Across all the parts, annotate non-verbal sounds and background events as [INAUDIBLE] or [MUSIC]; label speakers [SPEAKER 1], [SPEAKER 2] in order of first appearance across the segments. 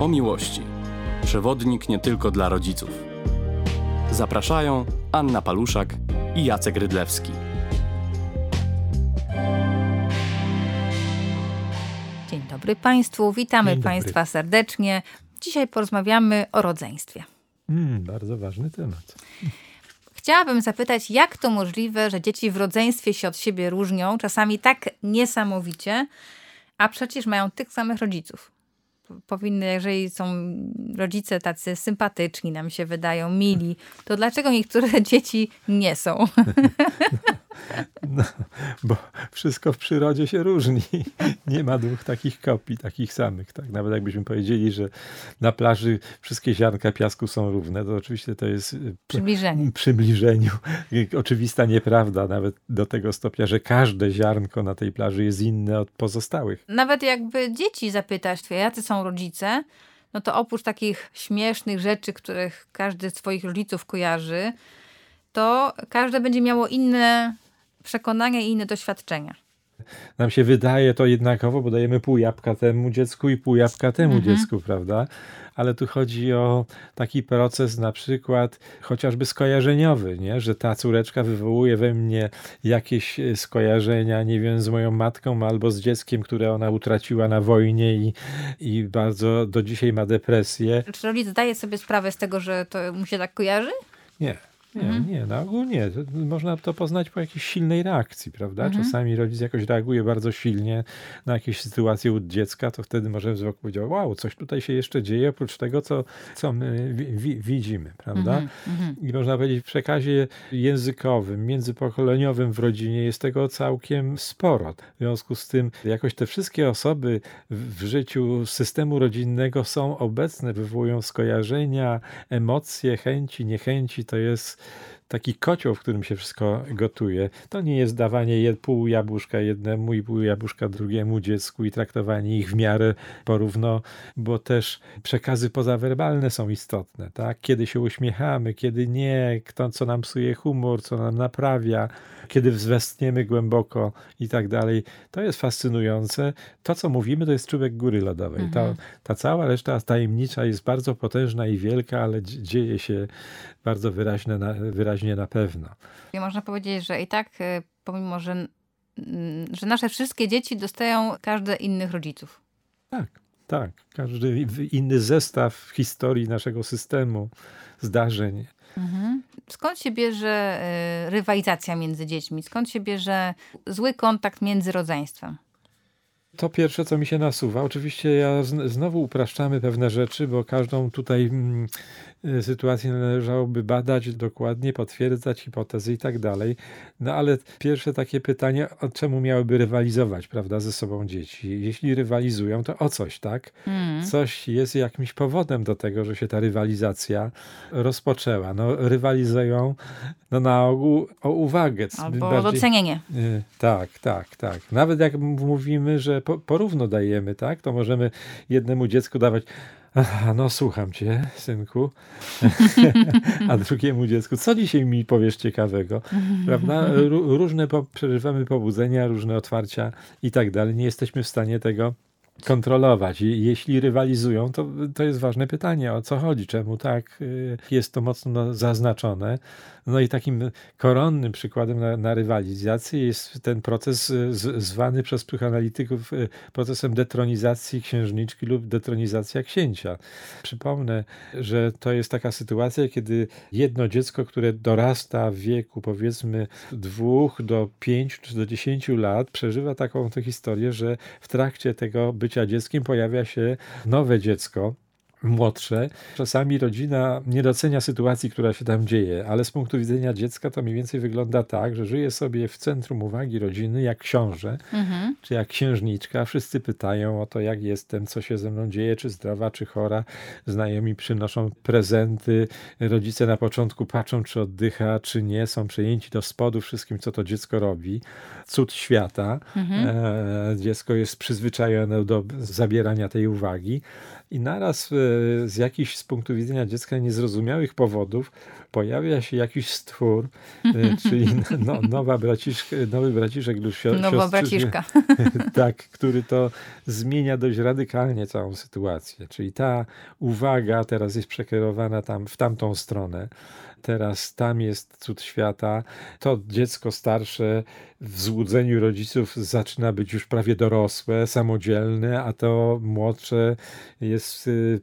[SPEAKER 1] o miłości. Przewodnik nie tylko dla rodziców. Zapraszają Anna Paluszak i Jacek Rydlewski.
[SPEAKER 2] Dzień dobry Państwu, witamy
[SPEAKER 3] dobry.
[SPEAKER 2] Państwa serdecznie. Dzisiaj porozmawiamy o rodzeństwie.
[SPEAKER 3] Mm, bardzo ważny temat.
[SPEAKER 2] Chciałabym zapytać, jak to możliwe, że dzieci w rodzeństwie się od siebie różnią, czasami tak niesamowicie, a przecież mają tych samych rodziców. Powinny, jeżeli są rodzice tacy sympatyczni, nam się wydają, mili, to dlaczego niektóre [LAUGHS] dzieci nie są? [LAUGHS]
[SPEAKER 3] No, bo wszystko w przyrodzie się różni. [LAUGHS] Nie ma dwóch takich kopii, takich samych. Tak? Nawet jakbyśmy powiedzieli, że na plaży wszystkie ziarnka piasku są równe, to oczywiście to jest y, przybliżeniu y, oczywista nieprawda, nawet do tego stopnia, że każde ziarnko na tej plaży jest inne od pozostałych.
[SPEAKER 2] Nawet jakby dzieci zapytać, jacy są rodzice, no to oprócz takich śmiesznych rzeczy, których każdy z swoich rodziców kojarzy, to każde będzie miało inne przekonania i inne doświadczenia.
[SPEAKER 3] Nam się wydaje to jednakowo, bo dajemy pół jabłka temu dziecku i pół jabłka temu
[SPEAKER 2] Mhm.
[SPEAKER 3] dziecku, prawda? Ale tu chodzi o taki proces na przykład chociażby skojarzeniowy, nie? że ta córeczka wywołuje we mnie jakieś e, skojarzenia, nie wiem, z moją matką albo z dzieckiem, które ona utraciła na wojnie i, i bardzo do dzisiaj ma depresję.
[SPEAKER 2] Czy rodzic zdaje sobie sprawę z tego, że to mu się tak kojarzy?
[SPEAKER 3] Nie. Nie,
[SPEAKER 2] Mhm.
[SPEAKER 3] nie, na ogół nie. To Można to poznać po jakiejś silnej reakcji, prawda?
[SPEAKER 2] Mhm.
[SPEAKER 3] Czasami rodzic jakoś reaguje bardzo silnie na jakieś sytuacje u dziecka, to wtedy może wzrok powiedział, wow, coś tutaj się jeszcze dzieje, oprócz tego, co, co my wi- wi- widzimy, prawda?
[SPEAKER 2] Mhm, mhm.
[SPEAKER 3] I można powiedzieć, w przekazie językowym, międzypokoleniowym w rodzinie jest tego całkiem sporo. W związku z tym, jakoś te wszystkie osoby w życiu systemu rodzinnego są obecne, wywołują skojarzenia, emocje, chęci, niechęci. To jest taki kocioł, w którym się wszystko gotuje. To nie jest dawanie pół jabłuszka jednemu i pół jabłuszka drugiemu dziecku i traktowanie ich w miarę porówno, bo też przekazy pozawerbalne są istotne, tak? Kiedy się uśmiechamy, kiedy nie, kto co nam psuje humor, co nam naprawia, kiedy wzwestniemy głęboko i tak dalej. To jest fascynujące. To, co mówimy, to jest czubek góry lodowej. Ta, ta cała reszta tajemnicza jest bardzo potężna i wielka, ale dzie- dzieje się bardzo wyraźne na, wyraźnie na pewno.
[SPEAKER 2] I można powiedzieć, że i tak, y, pomimo, że, że nasze wszystkie dzieci dostają każde innych rodziców.
[SPEAKER 3] Tak, tak. Każdy inny zestaw historii naszego systemu, zdarzeń.
[SPEAKER 2] Mhm. Skąd się bierze y, rywalizacja między dziećmi? Skąd się bierze zły kontakt między rodzeństwem?
[SPEAKER 3] To pierwsze, co mi się nasuwa. Oczywiście ja zn- znowu upraszczamy pewne rzeczy, bo każdą tutaj mm, y, sytuację należałoby badać dokładnie, potwierdzać hipotezy i tak dalej. No ale pierwsze takie pytanie, czemu miałyby rywalizować, prawda, ze sobą dzieci? Jeśli rywalizują, to o coś, tak?
[SPEAKER 2] Mm.
[SPEAKER 3] Coś jest jakimś powodem do tego, że się ta rywalizacja rozpoczęła. No rywalizują no, na ogół o uwagę.
[SPEAKER 2] Albo o
[SPEAKER 3] Bardziej-
[SPEAKER 2] docenienie.
[SPEAKER 3] Y, Tak, tak, tak. Nawet jak mówimy, że po, porówno dajemy, tak, to możemy jednemu dziecku dawać. Aha, no słucham cię, synku. [LAUGHS] A drugiemu dziecku, co dzisiaj mi powiesz ciekawego? Prawda? Ró- różne po, przeżywamy pobudzenia, różne otwarcia i tak dalej. Nie jesteśmy w stanie tego kontrolować. Jeśli rywalizują, to, to jest ważne pytanie, o co chodzi, czemu tak y, jest to mocno no, zaznaczone. No i takim koronnym przykładem na, na rywalizację jest ten proces y, z, zwany przez psychoanalityków y, procesem detronizacji księżniczki lub detronizacja księcia. Przypomnę, że to jest taka sytuacja, kiedy jedno dziecko, które dorasta w wieku powiedzmy dwóch do pięciu czy do dziesięciu lat, przeżywa taką tę historię, że w trakcie tego bycia dzieckiem pojawia się nowe dziecko, młodsze. Czasami rodzina nie docenia sytuacji, która się tam dzieje, ale z punktu widzenia dziecka to mniej więcej wygląda tak, że żyje sobie w centrum uwagi rodziny jak książę,
[SPEAKER 2] Mhm.
[SPEAKER 3] czy jak księżniczka. Wszyscy pytają o to, jak jestem, co się ze mną dzieje, czy zdrowa, czy chora. Znajomi przynoszą prezenty. Rodzice na początku patrzą, czy oddycha, czy nie. Są przejęci do spodu wszystkim, co to dziecko robi. Cud świata. E, dziecko jest przyzwyczajone do zabierania tej uwagi. I naraz z jakichś z punktu widzenia dziecka niezrozumiałych powodów pojawia się jakiś stwór, e, [LAUGHS] czyli no, nowa braciszka, nowy braciszek lub sio,
[SPEAKER 2] Nowa braciszka. [LAUGHS]
[SPEAKER 3] tak, który to zmienia dość radykalnie całą sytuację. Czyli ta uwaga teraz jest przekierowana tam w tamtą stronę teraz tam jest cud świata. To dziecko starsze w złudzeniu rodziców zaczyna być już prawie dorosłe, samodzielne, a to młodsze jest y,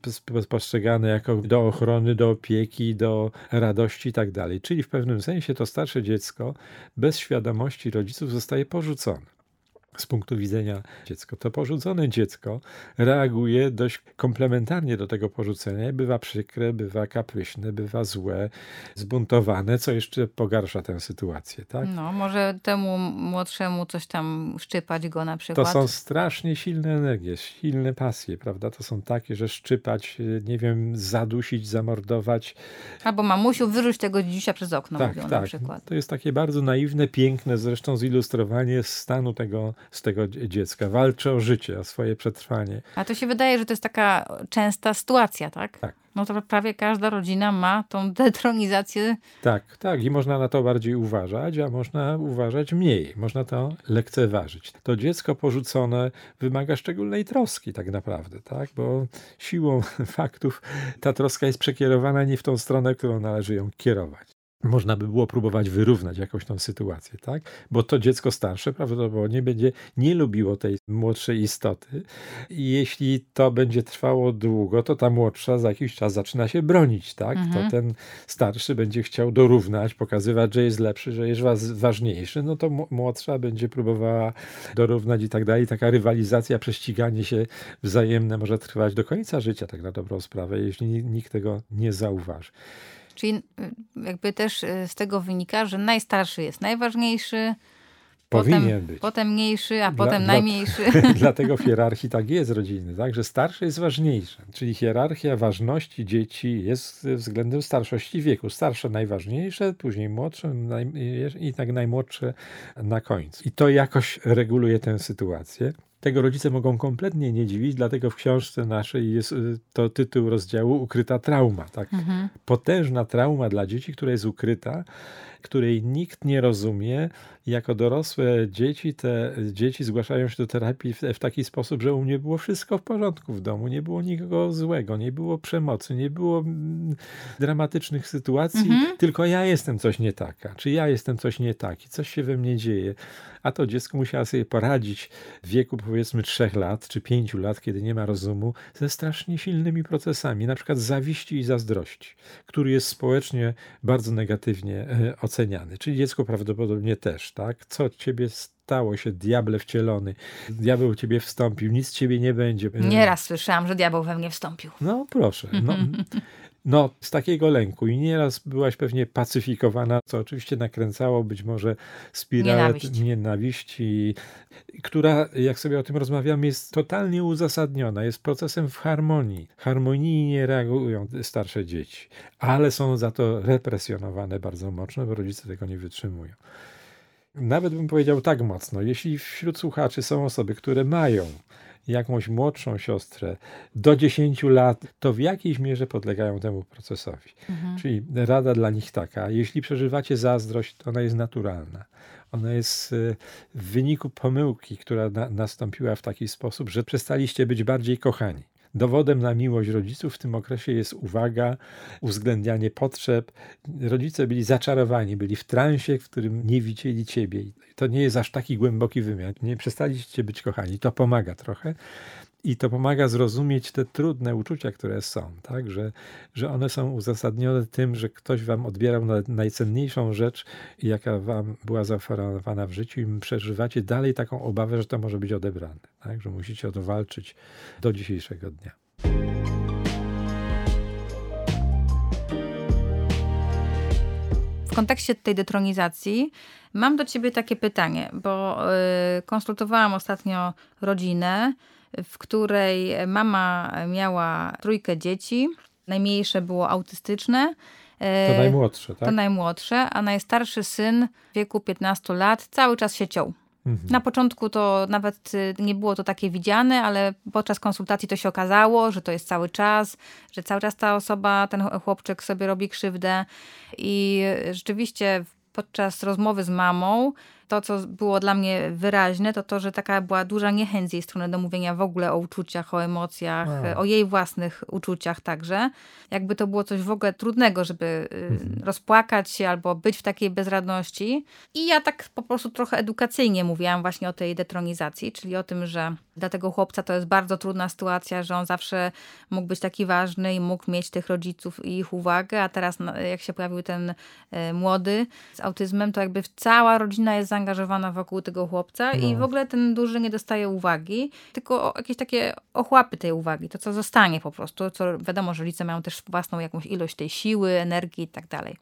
[SPEAKER 3] postrzegane jako do ochrony, do opieki, do radości i tak dalej. Czyli w pewnym sensie to starsze dziecko bez świadomości rodziców zostaje porzucone z punktu widzenia dziecka. To porzucone dziecko reaguje dość komplementarnie do tego porzucenia. Bywa przykre, bywa kapryśne, bywa złe, zbuntowane, co jeszcze pogarsza tę sytuację. Tak?
[SPEAKER 2] No, może temu młodszemu coś tam szczypać go na przykład.
[SPEAKER 3] To są strasznie silne energie, silne pasje, prawda? To są takie, że szczypać, nie wiem, zadusić, zamordować.
[SPEAKER 2] Albo mamusiu, wyrzuć tego dzidzisia przez okno,
[SPEAKER 3] tak,
[SPEAKER 2] mówią
[SPEAKER 3] tak.
[SPEAKER 2] na przykład.
[SPEAKER 3] To jest takie bardzo naiwne, piękne zresztą zilustrowanie stanu tego z tego dziecka. Walczy o życie, o swoje przetrwanie.
[SPEAKER 2] A to się wydaje, że to jest taka częsta sytuacja, tak?
[SPEAKER 3] Tak.
[SPEAKER 2] No to prawie każda rodzina ma tą detronizację.
[SPEAKER 3] Tak, tak. I można na to bardziej uważać, a można uważać mniej. Można to lekceważyć. To dziecko porzucone wymaga szczególnej troski tak naprawdę, tak? Bo siłą [LAUGHS] faktów ta troska jest przekierowana nie w tą stronę, którą należy ją kierować można by było próbować wyrównać jakąś tą sytuację, tak? Bo to dziecko starsze prawdopodobnie będzie nie lubiło tej młodszej istoty. I jeśli to będzie trwało długo, to ta młodsza za jakiś czas zaczyna się bronić, tak? Mhm. To ten starszy będzie chciał dorównać, pokazywać, że jest lepszy, że jest ważniejszy, no to młodsza będzie próbowała dorównać i tak dalej. Taka rywalizacja, prześciganie się wzajemne może trwać do końca życia, tak na dobrą sprawę, jeśli nikt tego nie zauważy.
[SPEAKER 2] Czyli y, jakby też y, z tego wynika, że najstarszy jest najważniejszy,
[SPEAKER 3] Powinien
[SPEAKER 2] potem,
[SPEAKER 3] być.
[SPEAKER 2] Potem mniejszy, a dla, potem
[SPEAKER 3] dla,
[SPEAKER 2] najmniejszy. [LAUGHS]
[SPEAKER 3] Dlatego [LAUGHS] w hierarchii tak jest rodziny, tak? że starszy jest ważniejszy. Czyli hierarchia ważności dzieci jest względem starszości wieku. Starsze najważniejsze, później młodsze naj, i tak najmłodsze na końcu. I to jakoś reguluje tę sytuację. Tego rodzice mogą kompletnie nie dziwić, dlatego w książce naszej jest y, to tytuł rozdziału Ukryta trauma. Tak? Mhm. Potężna trauma dla dzieci, która jest ukryta, której nikt nie rozumie. Jako dorosłe dzieci, te dzieci zgłaszają się do terapii w, w taki sposób, że u mnie było wszystko w porządku w domu, nie było nikogo złego, nie było przemocy, nie było mm, dramatycznych sytuacji, mhm. tylko ja jestem coś nie taka, czy ja jestem coś nie taki, coś się we mnie dzieje. A to dziecko musiało sobie poradzić w wieku powiedzmy trzech lat czy pięciu lat, kiedy nie ma rozumu, ze strasznie silnymi procesami, na przykład zawiści i zazdrości, który jest społecznie bardzo negatywnie e, oceniany. Czyli dziecko prawdopodobnie też, tak? Co ciebie stało się, diable wcielony, diabeł ciebie wstąpił, nic ciebie nie będzie.
[SPEAKER 2] Nieraz słyszałam, że diabeł we mnie wstąpił.
[SPEAKER 3] No proszę. No, [LAUGHS] no, z takiego lęku i nieraz byłaś pewnie pacyfikowana, co oczywiście nakręcało być może spiralę
[SPEAKER 2] Nienawiść.
[SPEAKER 3] nienawiści, która, jak sobie o tym rozmawiamy, jest totalnie uzasadniona, jest procesem w harmonii. Harmonijnie reagują starsze dzieci, ale są za to represjonowane bardzo mocno, bo rodzice tego nie wytrzymują. Nawet bym powiedział tak mocno, jeśli wśród słuchaczy są osoby, które mają jakąś młodszą siostrę do 10 lat, to w jakiejś mierze podlegają temu procesowi. Mhm. Czyli rada dla nich taka, jeśli przeżywacie zazdrość, to ona jest naturalna. Ona jest y, w wyniku pomyłki, która na, nastąpiła w taki sposób, że przestaliście być bardziej kochani. Dowodem na miłość rodziców w tym okresie jest uwaga, uwzględnianie potrzeb. Rodzice byli zaczarowani, byli w transie, w którym nie widzieli ciebie. To nie jest aż taki głęboki wymiar. Nie przestaliście być kochani. To pomaga trochę. I to pomaga zrozumieć te trudne uczucia, które są, tak? że, że one są uzasadnione tym, że ktoś wam odbierał najcenniejszą rzecz, jaka wam była zaoferowana w życiu, i przeżywacie dalej taką obawę, że to może być odebrane, tak? że musicie o to walczyć do dzisiejszego dnia.
[SPEAKER 2] W kontekście tej detronizacji mam do ciebie takie pytanie, bo y, konsultowałam ostatnio rodzinę, w której mama miała trójkę dzieci. Najmniejsze było autystyczne.
[SPEAKER 3] To najmłodsze, tak?
[SPEAKER 2] To najmłodsze, a najstarszy syn w wieku 15 lat cały czas się ciął.
[SPEAKER 3] Mhm.
[SPEAKER 2] Na początku to nawet y, nie było to takie widziane, ale podczas konsultacji to się okazało, że to jest cały czas, że cały czas ta osoba, ten chłopczyk sobie robi krzywdę i rzeczywiście podczas rozmowy z mamą to, co było dla mnie wyraźne, to to, że taka była duża niechęć z jej strony do mówienia w ogóle o uczuciach, o emocjach,
[SPEAKER 3] A.
[SPEAKER 2] o jej własnych uczuciach także. Jakby to było coś w ogóle trudnego, żeby y,
[SPEAKER 3] Mhm.
[SPEAKER 2] rozpłakać się albo być w takiej bezradności. I ja tak po prostu trochę edukacyjnie mówiłam właśnie o tej detronizacji, czyli o tym, że dla tego chłopca to jest bardzo trudna sytuacja, że on zawsze mógł być taki ważny i mógł mieć tych rodziców i ich uwagę, a teraz no, jak się pojawił ten e, młody z autyzmem, to jakby cała rodzina jest zaangażowana wokół tego chłopca i
[SPEAKER 3] No.
[SPEAKER 2] w ogóle ten duży nie dostaje uwagi, tylko jakieś takie ochłapy tej uwagi, to co zostanie po prostu, co wiadomo, że rodzice mają też własną jakąś ilość tej siły, energii i tak dalej.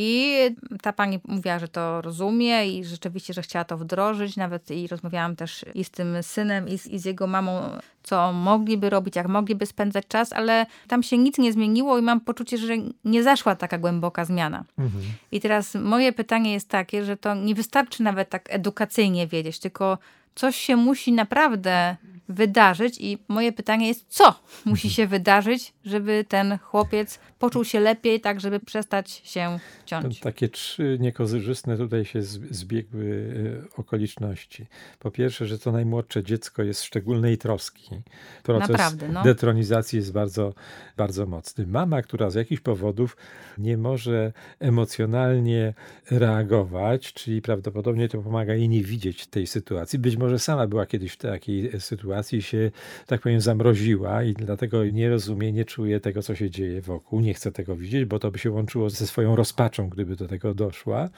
[SPEAKER 2] I ta pani mówiła, że to rozumie i rzeczywiście, że chciała to wdrożyć. Nawet i rozmawiałam też i z tym synem, i z, i z jego mamą, co mogliby robić, jak mogliby spędzać czas, ale tam się nic nie zmieniło i mam poczucie, że nie zaszła taka głęboka zmiana.
[SPEAKER 3] Mhm.
[SPEAKER 2] I teraz moje pytanie jest takie, że to nie wystarczy nawet tak edukacyjnie wiedzieć, tylko coś się musi naprawdę wydarzyć i moje pytanie jest, co musi się wydarzyć, żeby ten chłopiec poczuł się lepiej, tak żeby przestać się
[SPEAKER 3] To
[SPEAKER 2] ciąć.
[SPEAKER 3] takie trzy niekorzystne tutaj się zbiegły y, okoliczności. Po pierwsze, że to najmłodsze dziecko jest szczególnej troski. Proces
[SPEAKER 2] Naprawdę, no.
[SPEAKER 3] detronizacji jest bardzo, bardzo mocny. Mama, która z jakichś powodów nie może emocjonalnie reagować, czyli prawdopodobnie to pomaga jej nie widzieć tej sytuacji. Być może sama była kiedyś w takiej sytuacji, się, tak powiem, zamroziła i dlatego nie rozumie, nie czuje tego, co się dzieje wokół, nie chce tego widzieć, bo to by się łączyło ze swoją rozpaczą, gdyby do tego doszła.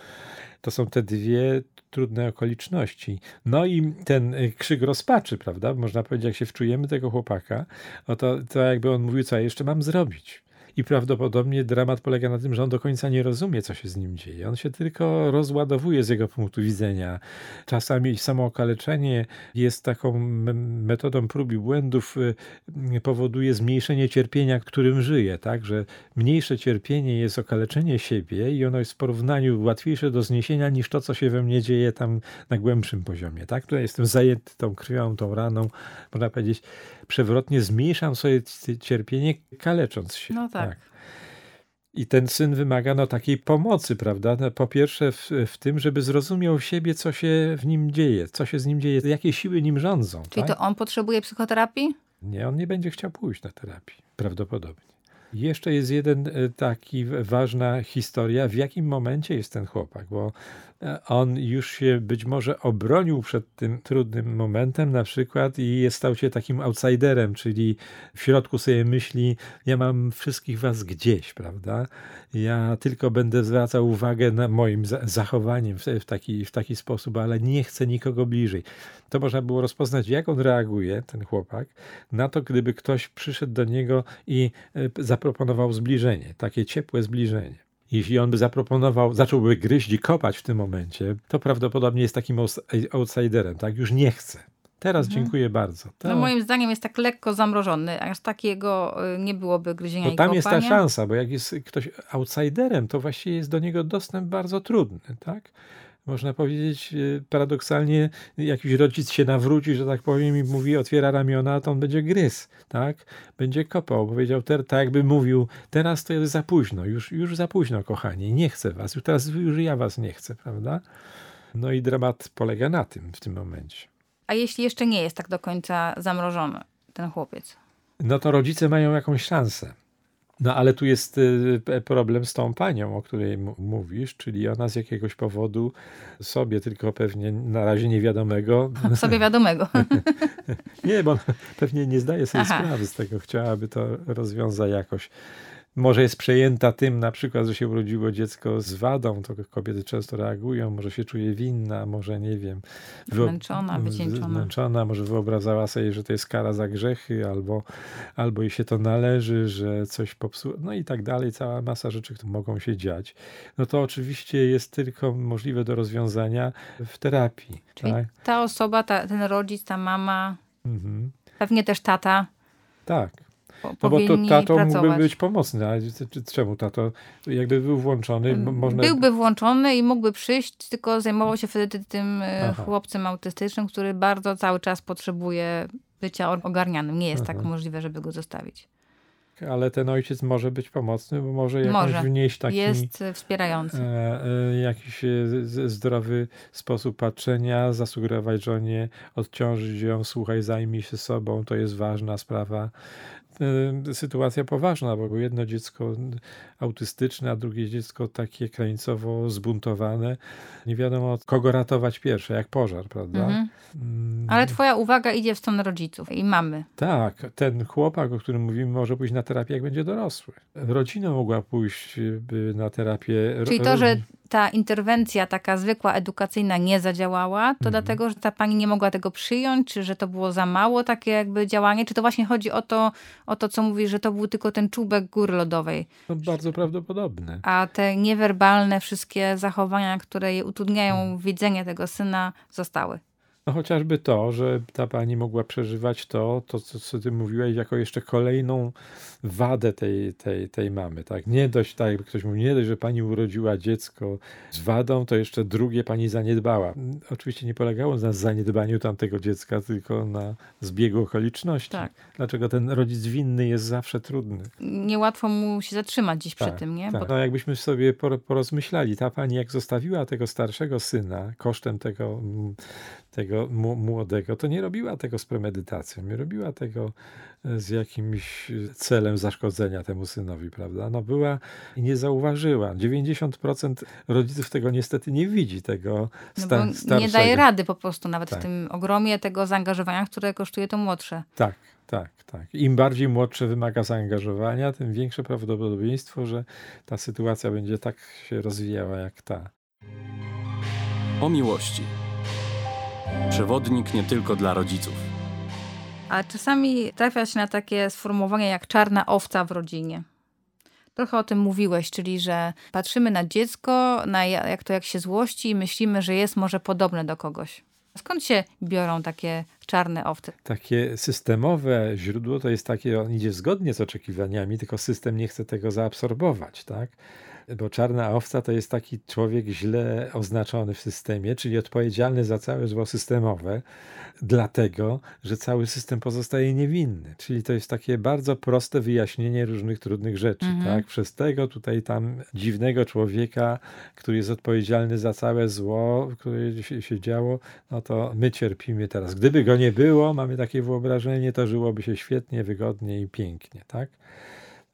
[SPEAKER 3] To są te dwie trudne okoliczności. No i ten y, krzyk rozpaczy, prawda? Można powiedzieć, jak się wczujemy tego chłopaka, no to, to jakby on mówił, co ja jeszcze mam zrobić. I prawdopodobnie dramat polega na tym, że on do końca nie rozumie, co się z nim dzieje. On się tylko rozładowuje z jego punktu widzenia. Czasami samo okaleczenie jest taką metodą prób i błędów, y, powoduje zmniejszenie cierpienia, którym żyje, tak? Że mniejsze cierpienie jest okaleczenie siebie i ono jest w porównaniu łatwiejsze do zniesienia niż to, co się we mnie dzieje tam na głębszym poziomie, tak? Tutaj jestem zajęty tą krwią, tą raną, można powiedzieć, przewrotnie zmniejszam sobie cierpienie, kalecząc się.
[SPEAKER 2] No tak.
[SPEAKER 3] I ten syn wymaga no, takiej pomocy, prawda? No, po pierwsze w, w tym, żeby zrozumiał siebie, co się w nim dzieje, co się z nim dzieje, jakie siły nim rządzą.
[SPEAKER 2] Czyli
[SPEAKER 3] tak?
[SPEAKER 2] to on potrzebuje psychoterapii?
[SPEAKER 3] Nie, on nie będzie chciał pójść na terapię, prawdopodobnie. Jeszcze jest jeden e, taki ważna historia, w jakim momencie jest ten chłopak, bo on już się być może obronił przed tym trudnym momentem na przykład i stał się takim outsiderem, czyli w środku sobie myśli, ja mam wszystkich was gdzieś, prawda? Ja tylko będę zwracał uwagę na moim za- zachowaniem w, w, taki, w taki sposób, ale nie chcę nikogo bliżej. To można było rozpoznać, jak on reaguje, ten chłopak, na to, gdyby ktoś przyszedł do niego i e, zaproponował zbliżenie, takie ciepłe zbliżenie. Jeśli on by zaproponował, zacząłby gryźć i kopać w tym momencie, to prawdopodobnie jest takim outs- outsiderem, tak? Już nie chce. Teraz dziękuję bardzo. To,
[SPEAKER 2] No moim zdaniem jest tak lekko zamrożony, aż takiego y, nie byłoby gryzienia
[SPEAKER 3] bo
[SPEAKER 2] i
[SPEAKER 3] tam jest ta szansa, bo jak jest ktoś outsiderem, to właściwie jest do niego dostęp bardzo trudny, tak? Można powiedzieć e, paradoksalnie, jakiś rodzic się nawróci, że tak powiem, i mówi, otwiera ramiona, to on będzie gryz, tak? Będzie kopał. Powiedział, ter, tak jakby mówił, teraz to jest za późno, już, już za późno, kochani, nie chcę was, już teraz już ja was nie chcę, prawda? No i dramat polega na tym w tym momencie.
[SPEAKER 2] A jeśli jeszcze nie jest tak do końca zamrożony ten chłopiec?
[SPEAKER 3] no to rodzice mają jakąś szansę. No ale tu jest y, problem z tą panią, o której mówisz, czyli ona z jakiegoś powodu sobie, tylko pewnie na razie niewiadomego,
[SPEAKER 2] Sobie [LAUGHS] wiadomego.
[SPEAKER 3] nie, bo pewnie nie zdaje sobie
[SPEAKER 2] Aha.
[SPEAKER 3] sprawy z tego, chciałaby to rozwiązać jakoś. Może jest przejęta tym na przykład, że się urodziło dziecko z wadą, to kobiety często reagują, może się czuje winna, może nie wiem.
[SPEAKER 2] Zmęczona, wycieńczona.
[SPEAKER 3] Zmęczona, może wyobrażała sobie, że to jest kara za grzechy, albo, albo jej się to należy, że coś popsuło, no i tak dalej, cała masa rzeczy, które mogą się dziać. No to oczywiście jest tylko możliwe do rozwiązania w terapii.
[SPEAKER 2] Czyli
[SPEAKER 3] tak?
[SPEAKER 2] ta osoba, ta, ten rodzic, ta mama,
[SPEAKER 3] Mhm.
[SPEAKER 2] pewnie też tata,
[SPEAKER 3] Tak, No bo to tato
[SPEAKER 2] pracować.
[SPEAKER 3] mógłby być pomocny, ale czemu tato? Jakby był włączony, m- można...
[SPEAKER 2] Byłby włączony i mógłby przyjść, tylko zajmował się wtedy tym e,
[SPEAKER 3] Aha.
[SPEAKER 2] chłopcem autystycznym, który bardzo cały czas potrzebuje bycia ogarnianym. Nie jest tak
[SPEAKER 3] Aha.
[SPEAKER 2] możliwe, żeby go zostawić.
[SPEAKER 3] Ale ten ojciec może być pomocny, bo może jakąś
[SPEAKER 2] Może.
[SPEAKER 3] wnieść taki...
[SPEAKER 2] Jest e, wspierający.
[SPEAKER 3] e, e, jakiś e, z- zdrowy sposób patrzenia, zasugerować żonie, odciążyć ją, słuchaj, zajmij się sobą, to jest ważna sprawa. E, Sytuacja poważna, bo jedno dziecko autystyczne, a drugie dziecko takie krańcowo zbuntowane. Nie wiadomo, kogo ratować pierwsze, jak pożar, prawda?
[SPEAKER 2] Mhm.
[SPEAKER 3] Mm,
[SPEAKER 2] Ale twoja uwaga idzie w stronę rodziców i mamy.
[SPEAKER 3] tak, ten chłopak, o którym mówimy, może pójść na terapię, jak będzie dorosły. Rodzina mogła pójść na terapię.
[SPEAKER 2] Czyli to, że ta interwencja taka zwykła, edukacyjna nie zadziałała, to
[SPEAKER 3] Mhm.
[SPEAKER 2] dlatego, że ta pani nie mogła tego przyjąć, czy że to było za mało takie jakby działanie, czy to właśnie chodzi o to, o to co mówisz, że to był tylko ten czubek góry lodowej,
[SPEAKER 3] No, bardzo prawdopodobne.
[SPEAKER 2] a te niewerbalne wszystkie zachowania, które jej utrudniają
[SPEAKER 3] Mhm.
[SPEAKER 2] widzenie tego syna, zostały.
[SPEAKER 3] No chociażby to, że ta pani mogła przeżywać to, to co, co ty mówiłeś, jako jeszcze kolejną wadę tej, tej, tej mamy. Tak? Nie dość, tak jakby ktoś mówił, nie dość, że pani urodziła dziecko z wadą, to jeszcze drugie pani zaniedbała. Oczywiście nie polegało na zaniedbaniu tamtego dziecka, tylko na zbiegu okoliczności.
[SPEAKER 2] Tak.
[SPEAKER 3] Dlaczego ten rodzic winny jest zawsze trudny.
[SPEAKER 2] Niełatwo mu się zatrzymać gdzieś przy
[SPEAKER 3] Tak,
[SPEAKER 2] tym, nie?
[SPEAKER 3] Tak.
[SPEAKER 2] Bo
[SPEAKER 3] No jakbyśmy sobie por- porozmyślali, ta pani jak zostawiła tego starszego syna kosztem tego, mm, tego młodego, to nie robiła tego z premedytacją, nie robiła tego e, z jakimś e, celem zaszkodzenia temu synowi, prawda? No była i nie zauważyła. 90% rodziców tego niestety nie widzi, tego
[SPEAKER 2] no
[SPEAKER 3] sta-
[SPEAKER 2] bo
[SPEAKER 3] starszego.
[SPEAKER 2] nie daje rady po prostu nawet
[SPEAKER 3] Tak.
[SPEAKER 2] w tym ogromie tego zaangażowania, które kosztuje to młodsze.
[SPEAKER 3] Tak, tak, tak. Im bardziej młodsze wymaga zaangażowania, tym większe prawdopodobieństwo, że ta sytuacja będzie tak się rozwijała jak ta.
[SPEAKER 1] O miłości. Przewodnik nie tylko dla rodziców.
[SPEAKER 2] A czasami trafia się na takie sformułowanie jak czarna owca w rodzinie. Trochę o tym mówiłeś, czyli że patrzymy na dziecko, na ja- jak to jak się złości i myślimy, że jest może podobne do kogoś. Skąd się biorą takie czarne owce?
[SPEAKER 3] Takie systemowe źródło to jest takie, on idzie zgodnie z oczekiwaniami, tylko system nie chce tego zaabsorbować, tak? Bo czarna owca to jest taki człowiek źle oznaczony w systemie, czyli odpowiedzialny za całe zło systemowe, dlatego, że cały system pozostaje niewinny. Czyli to jest takie bardzo proste wyjaśnienie różnych trudnych rzeczy,
[SPEAKER 2] Mhm.
[SPEAKER 3] tak? Przez tego tutaj tam dziwnego człowieka, który jest odpowiedzialny za całe zło, które się, się działo, no to my cierpimy teraz. Gdyby go nie było, mamy takie wyobrażenie, to żyłoby się świetnie, wygodnie i pięknie, tak?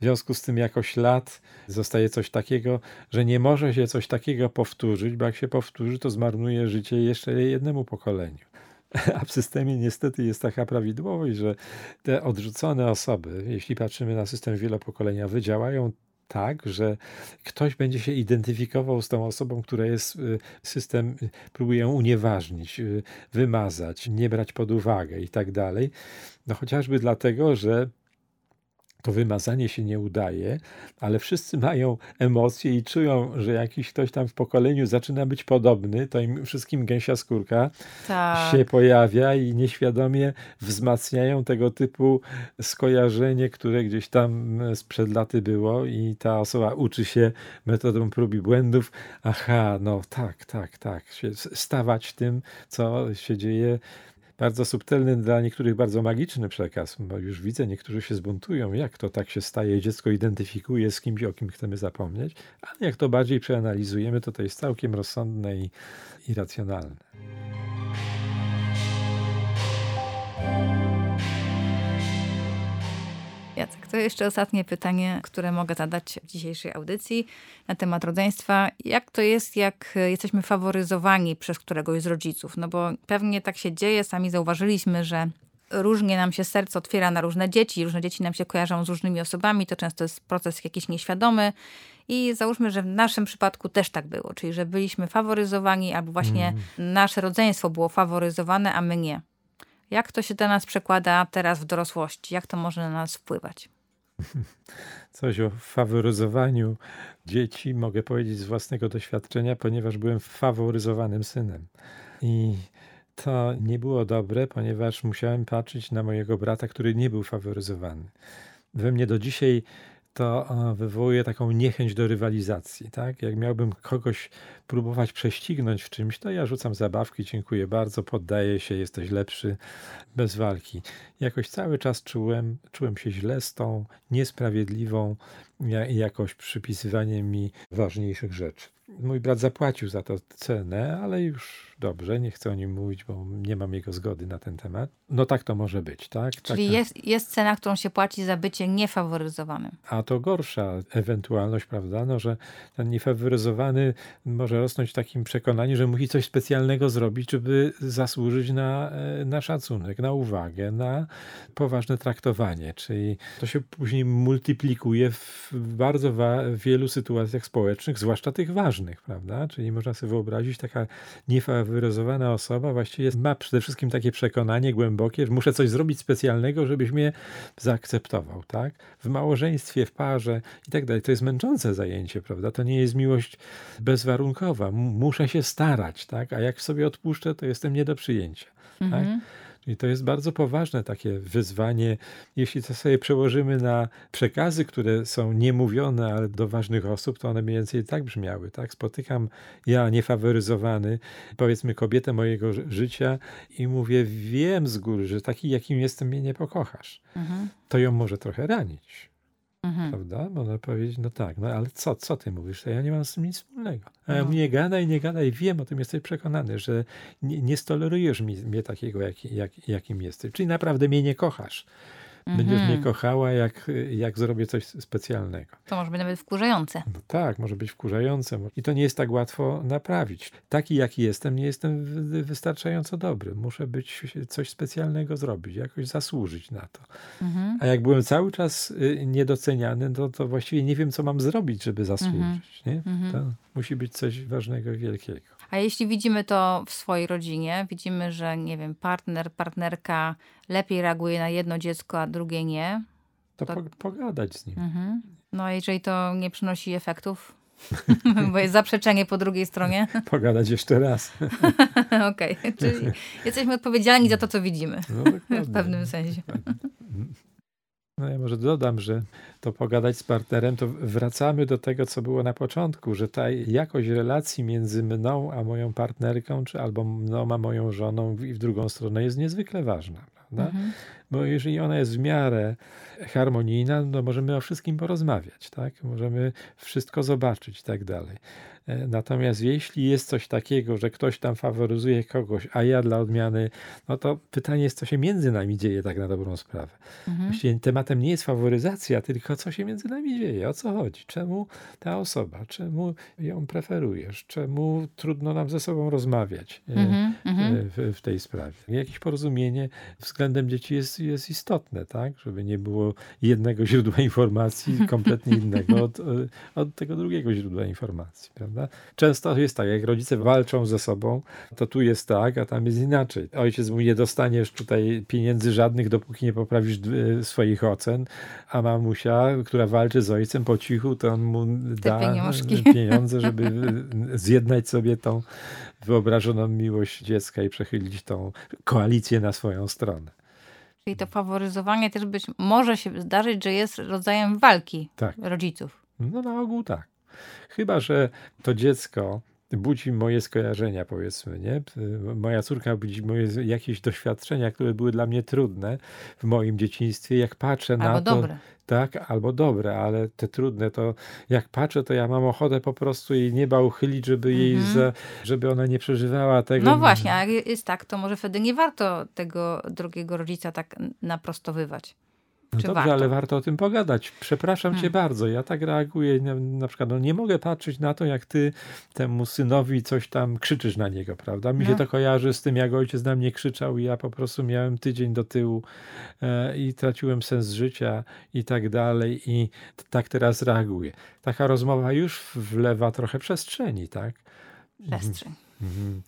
[SPEAKER 3] W związku z tym jako ślad zostaje coś takiego, że nie może się coś takiego powtórzyć, bo jak się powtórzy, to zmarnuje życie jeszcze jednemu pokoleniu. [LAUGHS] A w systemie niestety jest taka prawidłowość, że te odrzucone osoby, jeśli patrzymy na system wielopokoleniowy, działają tak, że ktoś będzie się identyfikował z tą osobą, która jest, y, system próbuje unieważnić, y, wymazać, nie brać pod uwagę i tak dalej. No chociażby dlatego, że to wymazanie się nie udaje, ale wszyscy mają emocje i czują, że jakiś ktoś tam w pokoleniu zaczyna być podobny, to im wszystkim gęsia skórka
[SPEAKER 2] Tak.
[SPEAKER 3] się pojawia i nieświadomie wzmacniają tego typu skojarzenie, które gdzieś tam sprzed laty było i ta osoba uczy się metodą prób i błędów. Aha, no tak, tak, tak. Stawać tym, co się dzieje. Bardzo subtelny, dla niektórych bardzo magiczny przekaz, bo już widzę, niektórzy się zbuntują, jak to tak się staje, dziecko identyfikuje z kimś, o kim chcemy zapomnieć, ale jak to bardziej przeanalizujemy, to to jest całkiem rozsądne i, i racjonalne.
[SPEAKER 2] Jacek, to jeszcze ostatnie pytanie, które mogę zadać w dzisiejszej audycji na temat rodzeństwa. Jak to jest, jak jesteśmy faworyzowani przez któregoś z rodziców? No bo pewnie tak się dzieje, sami zauważyliśmy, że różnie nam się serce otwiera na różne dzieci, różne dzieci nam się kojarzą z różnymi osobami, to często jest proces jakiś nieświadomy i załóżmy, że w naszym przypadku też tak było, czyli że byliśmy faworyzowani albo właśnie nasze rodzeństwo było faworyzowane, a my nie. Jak to się do nas przekłada teraz w dorosłości? Jak to może na nas wpływać? [LAUGHS]
[SPEAKER 3] Coś o faworyzowaniu dzieci mogę powiedzieć z własnego doświadczenia, ponieważ byłem faworyzowanym synem. I to nie było dobre, ponieważ musiałem patrzeć na mojego brata, który nie był faworyzowany. we mnie do dzisiaj to wywołuje taką niechęć do rywalizacji. Tak? Jak miałbym kogoś próbować prześcignąć w czymś, to ja rzucam zabawki, dziękuję bardzo, poddaję się, jesteś lepszy, bez walki. Jakoś cały czas czułem, czułem się źle z tą niesprawiedliwą jakoś przypisywaniem mi ważniejszych rzeczy. Mój brat zapłacił za to cenę, ale już dobrze, nie chcę o nim mówić, bo nie mam jego zgody na ten temat. No tak to może być, tak?
[SPEAKER 2] Czyli
[SPEAKER 3] Taka...
[SPEAKER 2] jest, jest cena, którą się płaci za bycie niefaworyzowanym.
[SPEAKER 3] A to gorsza ewentualność, prawda? No, że ten niefaworyzowany może rosnąć w takim przekonaniu, że musi coś specjalnego zrobić, żeby zasłużyć na, e, na szacunek, na uwagę, na poważne traktowanie. Czyli to się później multiplikuje w bardzo wielu sytuacjach społecznych, zwłaszcza tych ważnych, prawda? Czyli można sobie wyobrazić taka niefaworyzowana osoba właściwie ma przede wszystkim takie przekonanie głębokie, że muszę coś zrobić specjalnego, żebyś mnie zaakceptował, tak? W małżeństwie, w parze i tak dalej. To jest męczące zajęcie, prawda? To nie jest miłość bezwarunkowa. Muszę się starać, tak? A jak sobie odpuszczę, to jestem nie do przyjęcia, tak? I to jest bardzo poważne takie wyzwanie, jeśli to sobie przełożymy na przekazy, które są niemówione, ale do ważnych osób, to one mniej więcej tak brzmiały. Tak? Spotykam ja niefaworyzowany, powiedzmy kobietę mojego życia i mówię, wiem z góry, że taki jakim jestem mnie nie pokochasz. Mhm. To ją może trochę ranić. Mhm. Prawda? Można powiedzieć, no tak, no ale co, co ty mówisz? Ja nie mam z tym nic wspólnego. No. nie gadaj, nie gadaj, wiem o tym, jesteś przekonany, że nie, nie stolerujesz mi, mnie takiego, jak, jak, jakim jesteś. Czyli naprawdę mnie nie kochasz. Będziesz mnie mhm. kochała, jak, jak zrobię coś specjalnego.
[SPEAKER 2] To może być nawet wkurzające.
[SPEAKER 3] No tak, może być wkurzające. I to nie jest tak łatwo naprawić. Taki, jaki jestem, nie jestem wystarczająco dobry. Muszę być coś specjalnego zrobić, jakoś zasłużyć na to. Mhm. A jak byłem cały czas y, niedoceniany, to, to właściwie nie wiem, co mam zrobić, żeby zasłużyć. Mhm. Nie? To musi być coś ważnego i wielkiego.
[SPEAKER 2] A jeśli widzimy to w swojej rodzinie, widzimy, że nie wiem, partner, partnerka lepiej reaguje na jedno dziecko, a drugie nie.
[SPEAKER 3] To, to... Po, pogadać z nim. Mhm.
[SPEAKER 2] No a jeżeli to nie przynosi efektów, [LAUGHS] bo jest zaprzeczenie po drugiej stronie. [LAUGHS]
[SPEAKER 3] Pogadać jeszcze raz. [LAUGHS]
[SPEAKER 2] Okej, okay. czyli jesteśmy odpowiedzialni za to, co widzimy. No, w pewnym sensie.
[SPEAKER 3] No ja może dodam, że to pogadać z partnerem, to wracamy do tego, co było na początku, że ta jakość relacji między mną a moją partnerką, czy albo mną a moją żoną i w drugą stronę jest niezwykle ważna, prawda? Mhm. Bo jeżeli ona jest w miarę harmonijna, no możemy o wszystkim porozmawiać, tak? Możemy wszystko zobaczyć i tak dalej. E, natomiast jeśli jest coś takiego, że ktoś tam faworyzuje kogoś, a ja dla odmiany, no to pytanie jest, co się między nami dzieje tak na dobrą sprawę. Mhm. Właściwie tematem nie jest faworyzacja, tylko co się między nami dzieje, o co chodzi, czemu ta osoba, czemu ją preferujesz, czemu trudno nam ze sobą rozmawiać e, mhm. mhm. w, w, tej sprawie. Jakieś porozumienie względem dzieci jest, jest istotne, tak? Żeby nie było jednego źródła informacji kompletnie innego od, od tego drugiego źródła informacji, prawda? Prawda? Często jest tak, jak rodzice walczą ze sobą, to tu jest tak, a tam jest inaczej. Ojciec mówi, nie dostaniesz tutaj pieniędzy żadnych, dopóki nie poprawisz e, swoich ocen, a mamusia, która walczy z ojcem po cichu, to on mu da [LAUGHS] pieniądze, żeby zjednać sobie tą wyobrażoną miłość dziecka i przechylić tą koalicję na swoją stronę.
[SPEAKER 2] Czyli to faworyzowanie też być może się zdarzyć, że jest rodzajem walki tak. rodziców.
[SPEAKER 3] No na ogół tak. Chyba, że to dziecko budzi moje skojarzenia, powiedzmy, nie? Moja córka budzi moje jakieś doświadczenia, które były dla mnie trudne w moim dzieciństwie. Jak patrzę
[SPEAKER 2] albo
[SPEAKER 3] na
[SPEAKER 2] to. Dobre.
[SPEAKER 3] Tak, albo dobre, ale te trudne, to jak patrzę, to ja mam ochotę po prostu jej nieba uchylić, żeby jej, mhm. za, żeby ona nie przeżywała tego.
[SPEAKER 2] No właśnie, a jak jest tak, to może wtedy nie warto tego drugiego rodzica tak naprostowywać.
[SPEAKER 3] No dobrze, warto? ale warto o tym pogadać. Przepraszam hmm. cię bardzo, ja tak reaguję. Na, na, przykład, no nie mogę patrzeć na to, jak ty temu synowi coś tam krzyczysz na niego, prawda? Mi no. się to kojarzy z tym, jak ojciec na mnie krzyczał i ja po prostu miałem tydzień do tyłu e, i traciłem sens życia i tak dalej i tak teraz reaguję. Taka rozmowa już wlewa trochę przestrzeni, tak?
[SPEAKER 2] Przestrzeń. Mhm.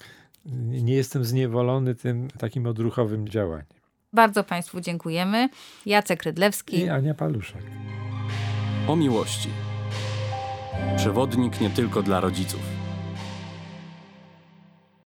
[SPEAKER 3] Nie jestem zniewolony tym takim odruchowym działaniem.
[SPEAKER 2] Bardzo Państwu dziękujemy. Jacek Rydlewski
[SPEAKER 3] i Ania Paluszek.
[SPEAKER 1] O miłości. Przewodnik nie tylko dla rodziców.